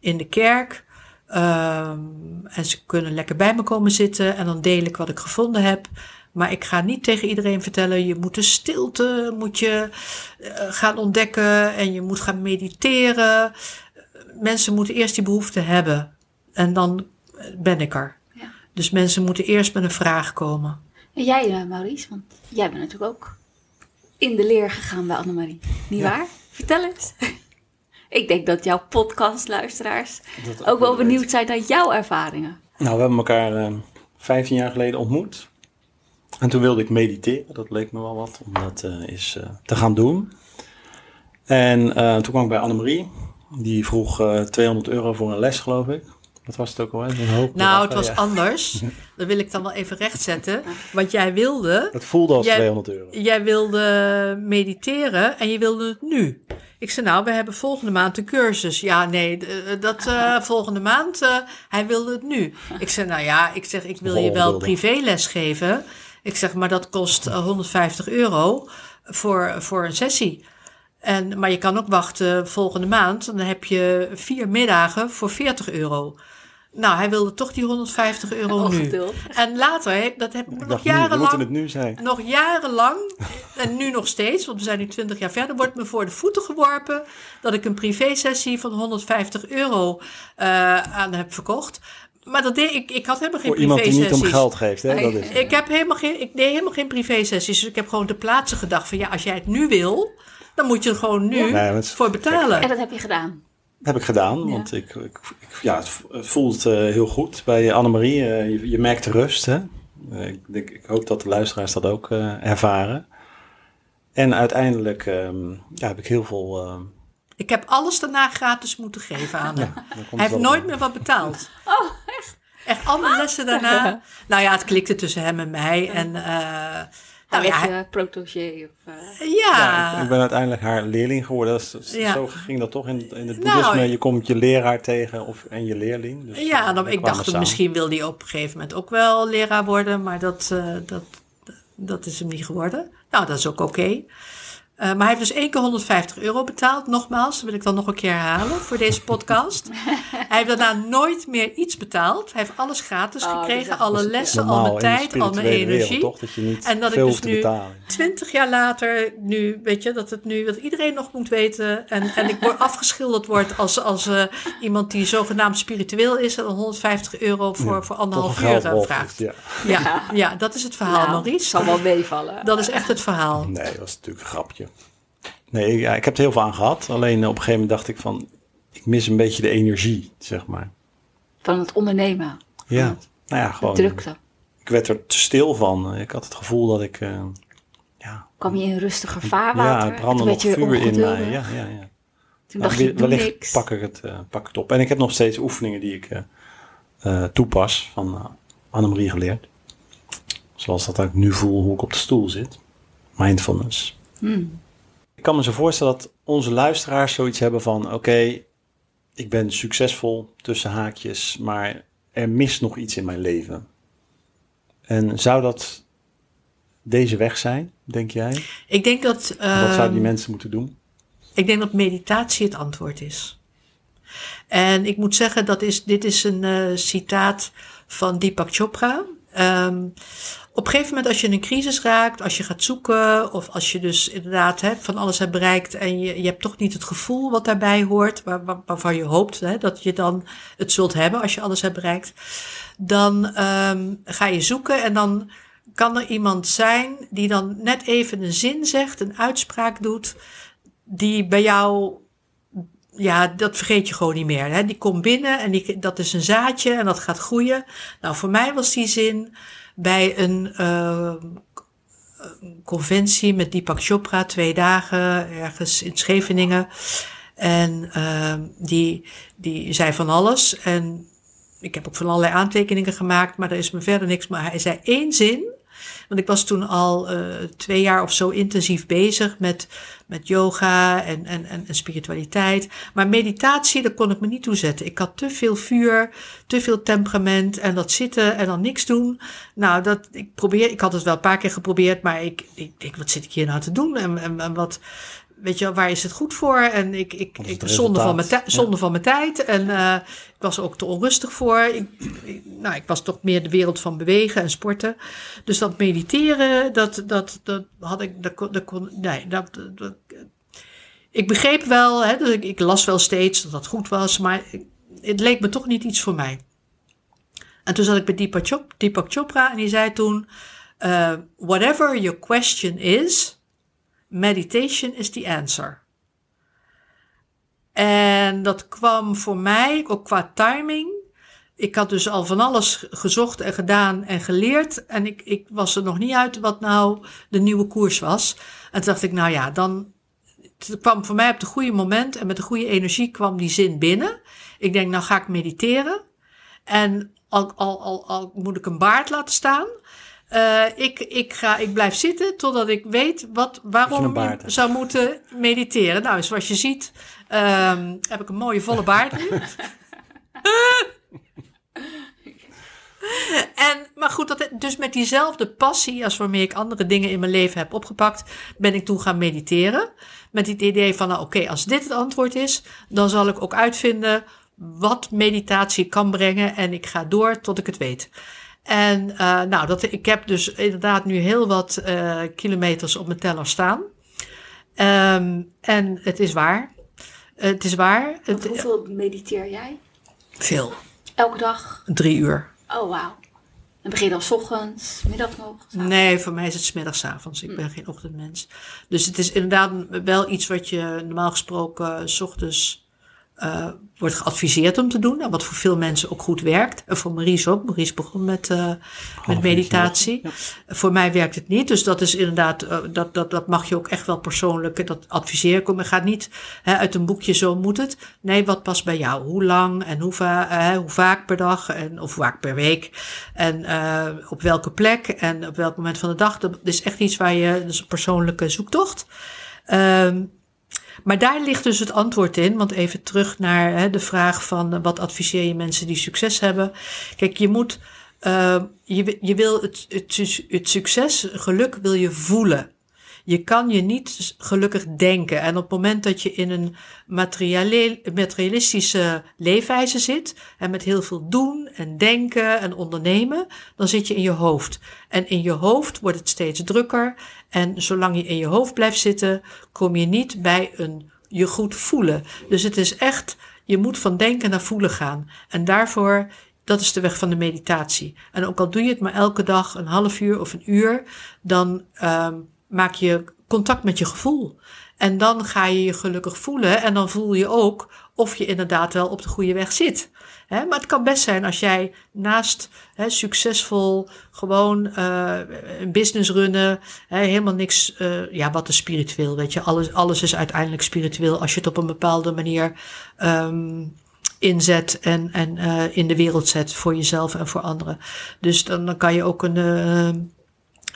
in de kerk. Um, en ze kunnen lekker bij me komen zitten en dan deel ik wat ik gevonden heb. Maar ik ga niet tegen iedereen vertellen, je moet de stilte moet je uh, gaan ontdekken en je moet gaan mediteren. Mensen moeten eerst die behoefte hebben en dan ben ik er. Ja. Dus mensen moeten eerst met een vraag komen. En jij, uh, Maurice, want jij bent natuurlijk ook in de leer gegaan bij Annemarie. Niet ja. waar? Vertel eens. Ik denk dat jouw podcastluisteraars ook, ook wel benieuwd zijn naar jouw ervaringen. Nou, we hebben elkaar uh, 15 jaar geleden ontmoet. En toen wilde ik mediteren. Dat leek me wel wat om dat uh, eens uh, te gaan doen. En toen kwam ik bij Annemarie. Die vroeg 200 euro voor een les, geloof ik. Wat was het ook al? Een hoop nou, het was ja. anders. Dat wil ik dan wel even rechtzetten. Want jij wilde... Het voelde als jij, 200 euro. Jij wilde mediteren en je wilde het nu. Ik zei, nou, we hebben volgende maand een cursus. Ja, nee, dat uh, volgende maand, uh, hij wilde het nu. Ik zei, nou ja, ik zeg, ik wil je wel privéles geven. Ik zeg, maar dat kost uh, 150 euro voor, voor een sessie. En, maar je kan ook wachten volgende maand. Dan heb je vier middagen voor 40 euro. Nou, hij wilde toch die 150 euro nu. En later, dat heb ik nog jarenlang. het nu zijn. Nog jarenlang, en nu nog steeds, want we zijn nu 20 jaar verder, wordt me voor de voeten geworpen dat ik een privé-sessie van 150 euro uh, aan heb verkocht. Maar dat deed, ik, ik had helemaal geen privé-sessies. Voor iemand die niet om geld geeft, hè? Dat is ik, heb helemaal geen, ik deed helemaal geen privé-sessies. Dus ik heb gewoon te plaatsen gedacht van ja, als jij het nu wil, dan moet je er gewoon nu voor betalen. En dat heb je gedaan? Heb ik gedaan, want ik, ik, ja, het voelt uh, heel goed bij Annemarie. Uh, je, je merkt rust. Hè? Uh, ik, ik, hoop dat de luisteraars dat ook ervaren. En uiteindelijk ehm, ja, heb ik heel veel. Ehm, ik heb alles daarna gratis moeten geven aan hem. Hij heeft nooit meer wat betaald. Oh, echt? Echt alle lessen daarna. nou ja, het klikte tussen hem en mij. En nou, ja, je protégé. Of, uh... ja. ik, ben uiteindelijk haar leerling geworden. Zo ging dat toch in, in het nou, boeddhisme. je komt je leraar tegen of, en je leerling. Dus, ja, eh, dan, ik dacht dat misschien wil hij op een gegeven moment ook wel leraar worden. Maar dat, uh, dat, dat is hem niet geworden. Nou, dat is ook oké. Uh, maar hij heeft dus één keer 150 euro betaald. Nogmaals, dat wil ik dan nog een keer herhalen voor deze podcast. hij heeft daarna nooit meer iets betaald. Hij heeft alles gratis oh, gekregen. Alle lessen, al mijn tijd, al mijn energie. toch, dat en dat ik dus nu, twintig jaar later, nu, weet je, dat het nu, dat iedereen nog moet weten. En, en ik word afgeschilderd wordt als, als uh, iemand die zogenaamd spiritueel is. En 150 euro voor, ja, voor anderhalf uur uh, vraagt. Ja. ja. Ja, dat is het verhaal, nou, Maurice. zal wel meevallen. Dat is echt het verhaal. Nee, dat was natuurlijk een grapje. Nee, ja, ik heb er heel veel aan gehad. Alleen op een gegeven moment dacht ik van, ik mis een beetje de energie, zeg maar. Van het ondernemen. Ja, nou ja, gewoon. drukte. Ik werd er te stil van. Ik had het gevoel dat ik, uh, ja. Kwam je in rustiger vaarwater? Ja, brandde nog vuur in mij. Ja, ja, ja. Toen dacht je, wellicht niks. pak ik, het, uh, pak het op. En ik heb nog steeds oefeningen die ik uh, toepas van Annemarie geleerd. Zoals dat ik nu voel hoe ik op de stoel zit. Mindfulness. Hmm. Ik kan me zo voorstellen dat onze luisteraars zoiets hebben van: oké, ik ben succesvol tussen haakjes, maar er mist nog iets in mijn leven. En zou dat deze weg zijn, denk jij? Ik denk dat. Wat zouden die ehm, mensen moeten doen? Ik denk dat meditatie het antwoord is. En ik moet zeggen, dat is, dit is een uh, citaat van Deepak Chopra. Um, op een gegeven moment als je in een crisis raakt, als je gaat zoeken of als je dus inderdaad hè, van alles hebt bereikt en je, je hebt toch niet het gevoel wat daarbij hoort, waar, waar, waarvan je hoopt hè, dat je dan het zult hebben als je alles hebt bereikt, dan um, ga je zoeken en dan kan er iemand zijn die dan net even een zin zegt, een uitspraak doet, die bij jou ja, dat vergeet je gewoon niet meer. Hè? Die komt binnen en die, dat is een zaadje en dat gaat groeien. Nou, voor mij was die zin bij een uh, conventie met Deepak Chopra, twee dagen ergens in Scheveningen. En uh, die, die zei van alles. En ik heb ook van allerlei aantekeningen gemaakt, maar er is me verder niks. Maar hij zei één zin. Want ik was toen al uh, twee jaar of zo intensief bezig met, met yoga en, en, en, spiritualiteit. Maar meditatie, daar kon ik me niet toe zetten. Ik had te veel vuur, te veel temperament en dat zitten en dan niks doen. Nou, dat, ik, probeer, ik had het wel een paar keer geprobeerd, maar ik, ik denk, wat zit ik hier nou te doen? En, en, en wat, weet je, waar is het goed voor? En ik, ik, ik zonde, van mijn zonde van mijn tijd. En uh, ik was er ook te onrustig voor. Ik, nou, ik was toch meer de wereld van bewegen en sporten. Dus dat mediteren, dat, dat, dat had ik, dat, dat kon, nee, dat, dat, ik begreep wel, hè, dus ik, ik, las wel steeds dat dat goed was, maar het leek me toch niet iets voor mij. En toen zat ik bij Deepak, Chop, Deepak Chopra en die zei toen, uh, whatever your question is, meditation is the answer. En dat kwam voor mij ook qua timing. Ik had dus al van alles gezocht en gedaan en geleerd. En ik, ik was er nog niet uit wat nou de nieuwe koers was. En toen dacht ik, nou ja, dan. Kwam voor mij op het goede moment en met de goede energie kwam die zin binnen. Ik denk, nou ga ik mediteren. En al, al, al moet ik een baard laten staan. Uh, ik, ik, ga, ik blijf zitten totdat ik weet wat, waarom je, zou moeten mediteren. Nou, zoals je ziet, um, heb ik een mooie volle baard nu. en, maar goed, dat, dus met diezelfde passie als waarmee ik andere dingen in mijn leven heb opgepakt, ben ik toen gaan mediteren. Met het idee van, nou oké, als dit het antwoord is, dan zal ik ook uitvinden wat meditatie kan brengen en ik ga door tot ik het weet. En uh, nou, dat, ik heb dus inderdaad nu heel wat uh, kilometers op mijn teller staan. Um, en het is waar. Het is waar. Het, hoeveel mediteer jij? Veel. Elke dag? Drie uur. Oh, wauw. En begin je dan s ochtends, middag nog? Nee, voor mij is het smiddags avonds. Ik ben geen ochtendmens. Dus het is inderdaad wel iets wat je normaal gesproken s ochtends uh, wordt geadviseerd om te doen. En wat voor veel mensen ook goed werkt. En voor Maries ook. Maries begon met, uh, met meditatie. Voor mij werkt het niet. Dus dat is inderdaad, uh, dat, dat, dat mag je ook echt wel persoonlijk, dat adviseer ik. Maar gaat niet hè, uit een boekje zo moet het. Nee, wat past bij jou? Hoe lang en hoe, va hoe vaak per dag en, of vaak per week? En op welke plek en op welk moment van de dag? Dat is echt iets waar je, dus een persoonlijke zoektocht. Um, maar daar ligt dus het antwoord in. Want even terug naar hè, de vraag van uh, wat adviseer je mensen die succes hebben. Kijk, je moet, uh, je, je wil het, het, het succes, geluk wil je voelen. Je kan je niet gelukkig denken. En op het moment dat je in een materialistische leefwijze zit, en met heel veel doen en denken en ondernemen, dan zit je in je hoofd. En in je hoofd wordt het steeds drukker. En zolang je in je hoofd blijft zitten, kom je niet bij een je goed voelen. Dus het is echt, je moet van denken naar voelen gaan. En daarvoor dat is de weg van de meditatie. En ook al doe je het maar elke dag een half uur of een uur, dan um, maak je contact met je gevoel. En dan ga je je gelukkig voelen en dan voel je ook of je inderdaad wel op de goede weg zit. Maar het kan best zijn als jij naast succesvol gewoon uh, een business runnen, he, helemaal niks, uh, ja, wat is spiritueel, weet je, alles, alles is uiteindelijk spiritueel als je het op een bepaalde manier um, inzet en, en uh, in de wereld zet voor jezelf en voor anderen. Dus dan, dan kan je ook een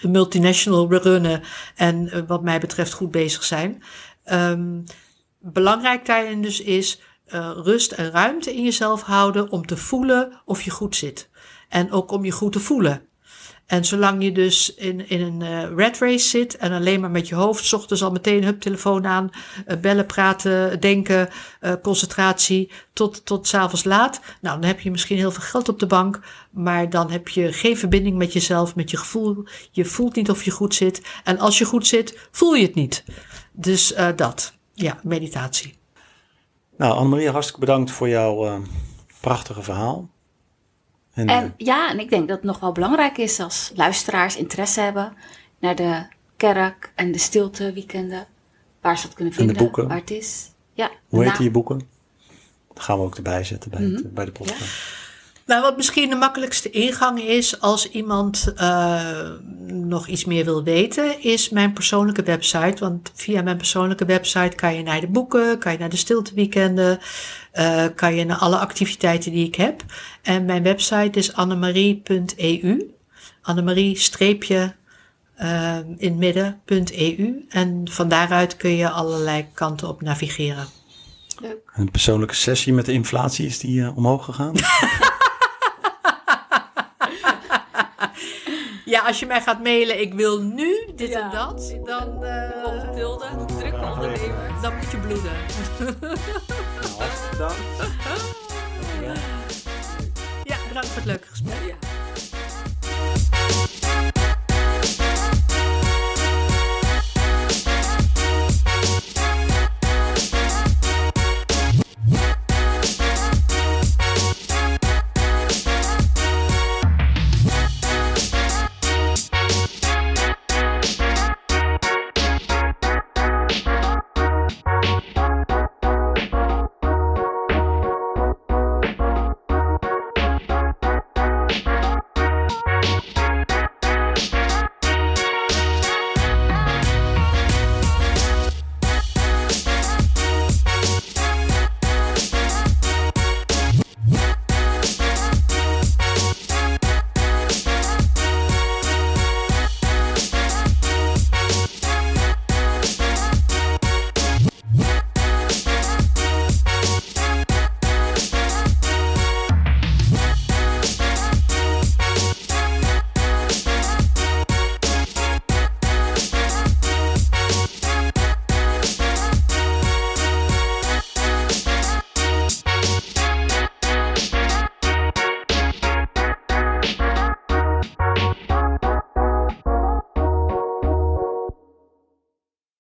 multinational runnen en uh, wat mij betreft goed bezig zijn. Um, belangrijk daarin dus is uh, rust en ruimte in jezelf houden om te voelen of je goed zit. En ook om je goed te voelen. En zolang je dus in, in een uh, red race zit en alleen maar met je hoofd, ochtends al meteen hup telefoon aan, uh, bellen, praten, denken, uh, concentratie, tot, tot s'avonds laat. Nou, dan heb je misschien heel veel geld op de bank, maar dan heb je geen verbinding met jezelf, met je gevoel. Je voelt niet of je goed zit. En als je goed zit, voel je het niet. Dus dat, ja, meditatie. Nou, Annemarie, hartstikke bedankt voor jouw prachtige verhaal. En, en, ja, en ik denk dat het nog wel belangrijk is als luisteraars interesse hebben naar de kerk en de stilte weekenden. Waar ze dat kunnen vinden, en de boeken. waar het is. Ja, Hoe heet je boeken? Dat gaan we ook erbij zetten bij, mm -hmm. het, bij de podcast. Ja. Nou, wat misschien de makkelijkste ingang is als iemand uh, nog iets meer wil weten, is mijn persoonlijke website. Want via mijn persoonlijke website kan je naar de boeken, kan je naar de stilteweekenden, uh, kan je naar alle activiteiten die ik heb. En mijn website is annemarie.eu. Annemarie streepje uh, in midden.eu. En van daaruit kun je allerlei kanten op navigeren. Leuk. Een persoonlijke sessie met de inflatie, is die uh, omhoog gegaan? Ja, als je mij gaat mailen, ik wil nu dit ja. en dat, dan... Uh, drukke ondernemer. Dan moet je bloeden. Ja, bedankt voor het leuke gesprek. Ja.